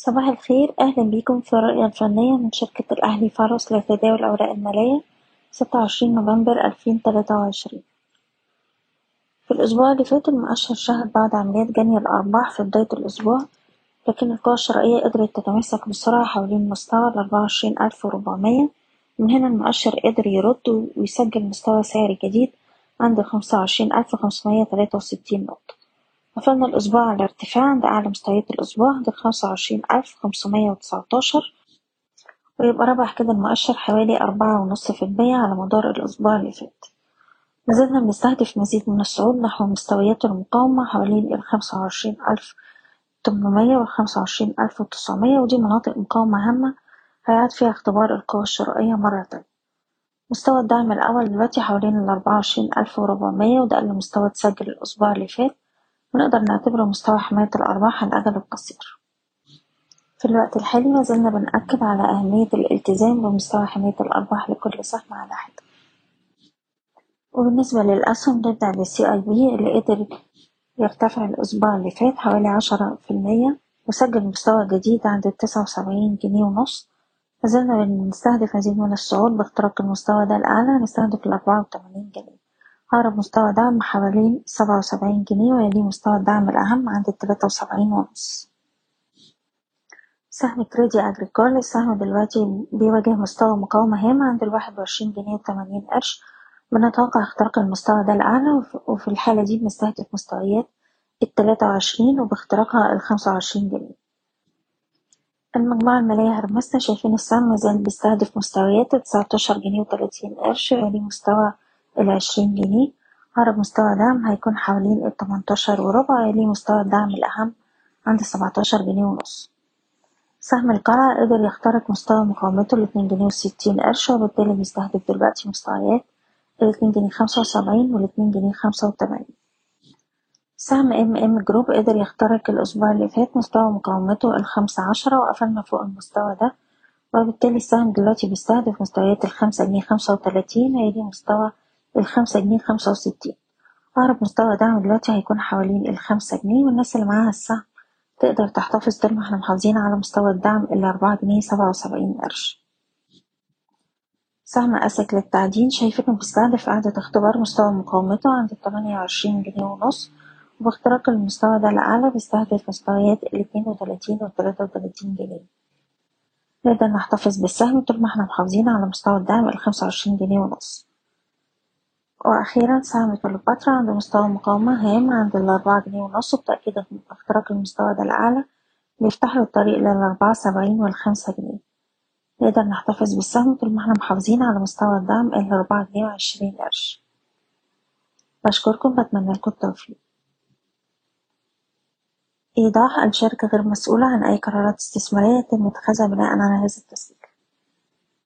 صباح الخير. أهلا بيكم في الرؤية الفنية من شركة الأهلي فارس لتداول الأوراق المالية ستة وعشرين نوفمبر ألفين تلاتة وعشرين. في الأسبوع اللي فات المؤشر شهد بعض عمليات جني الأرباح في بداية الأسبوع لكن القوى الشرائية قدرت تتماسك بسرعة حوالين مستوى الأربعة وعشرين ألف وربعمية. من هنا المؤشر قدر يرد ويسجل مستوى سعري جديد عند خمسة وعشرين ألف خمسمية تلاتة وستين نقطة. قفلنا الأسبوع على ارتفاع عند أعلى مستويات الأسبوع عند خمسة وعشرين ألف خمسمية وتسعتاشر. ويبقى ربح كده المؤشر حوالي أربعة ونص في المية على مدار الأسبوع اللي فات. مازلنا بنستهدف مزيد من الصعود نحو مستويات المقاومة حوالين الخمسة وعشرين ألف تمنمية والخمسة وعشرين ألف وتسعمية ودي مناطق مقاومة هامة هيعاد فيها اختبار القوى الشرائية مرة تانية. مستوى الدعم الأول دلوقتي حوالين الأربعة وعشرين ألف وربعمية وده أقل مستوى اتسجل الأسبوع اللي فات. ونقدر نعتبره مستوى حماية الأرباح على الأجل القصير. في الوقت الحالي مازلنا بنأكد على أهمية الالتزام بمستوى حماية الأرباح لكل سهم على حدة وبالنسبة للأسهم نبدأ بالسي أي بي اللي قدر يرتفع الأسبوع اللي فات حوالي عشرة في المية وسجل مستوى جديد عند التسعة وسبعين جنيه ونص. مازلنا بنستهدف مزيد من الصعود باختراق المستوى ده الأعلى نستهدف الأربعة وتمانين جنيه. أقرب مستوى دعم حوالين سبعة وسبعين جنيه ويليه مستوى الدعم الأهم عند التلاتة وسبعين ونص. سهم كريدي أجريكول السهم دلوقتي بيواجه مستوى مقاومة هام عند الواحد وعشرين جنيه وتمانين قرش. بنتوقع اختراق المستوى ده الأعلى وفي الحالة دي بنستهدف مستويات التلاتة وعشرين وباختراقها الخمسة وعشرين جنيه. المجموعة المالية هرمستا شايفين السهم مازال بيستهدف مستويات تسعتاشر جنيه وتلاتين قرش يعني مستوى العشرين جنيه. أقرب مستوى دعم هيكون حوالين التمنتاشر وربع يليه مستوى الدعم الأهم عند السبعتاشر جنيه ونص. سهم القلعة قدر يخترق مستوى مقاومته الاتنين جنيه وستين قرش وبالتالي بيستهدف دلوقتي مستويات الاتنين جنيه خمسة وسبعين والاتنين جنيه خمسة وتمانين. سهم إم إم جروب قدر يخترق الأسبوع اللي فات مستوى مقاومته الخمسة عشرة وقفلنا فوق المستوى ده وبالتالي السهم دلوقتي بيستهدف مستويات الخمسة جنيه خمسة وتلاتين ويليه مستوى الخمسة جنيه خمسة وستين. أقرب مستوى دعم دلوقتي هيكون حوالين الخمسة جنيه والناس اللي معاها السهم تقدر تحتفظ طول ما إحنا محافظين على مستوى الدعم الأربعة جنيه سبعة وسبعين قرش. سهم أسك للتعدين شايفينه بيستهدف إعادة اختبار مستوى مقاومته عند التمانية وعشرين جنيه ونص وباختراق المستوى ده الأعلى بيستهدف مستويات الاتنين وتلاتين والتلاتة وتلاتين جنيه. نقدر نحتفظ بالسهم طول ما إحنا محافظين على مستوى الدعم الخمسة وعشرين جنيه ونص. وأخيرا سهم كليوباترا عند مستوى مقاومة هام عند الأربعة جنيه ونص وبتأكيد اختراق المستوى ده الأعلى بيفتح له الطريق للأربعة سبعين والخمسة جنيه. نقدر نحتفظ بالسهم طول ما إحنا محافظين على مستوى الدعم الأربعة جنيه وعشرين قرش. بشكركم بتمنى لكم التوفيق. إيضاح الشركة غير مسؤولة عن أي قرارات استثمارية يتم اتخاذها بناء على هذا التسجيل.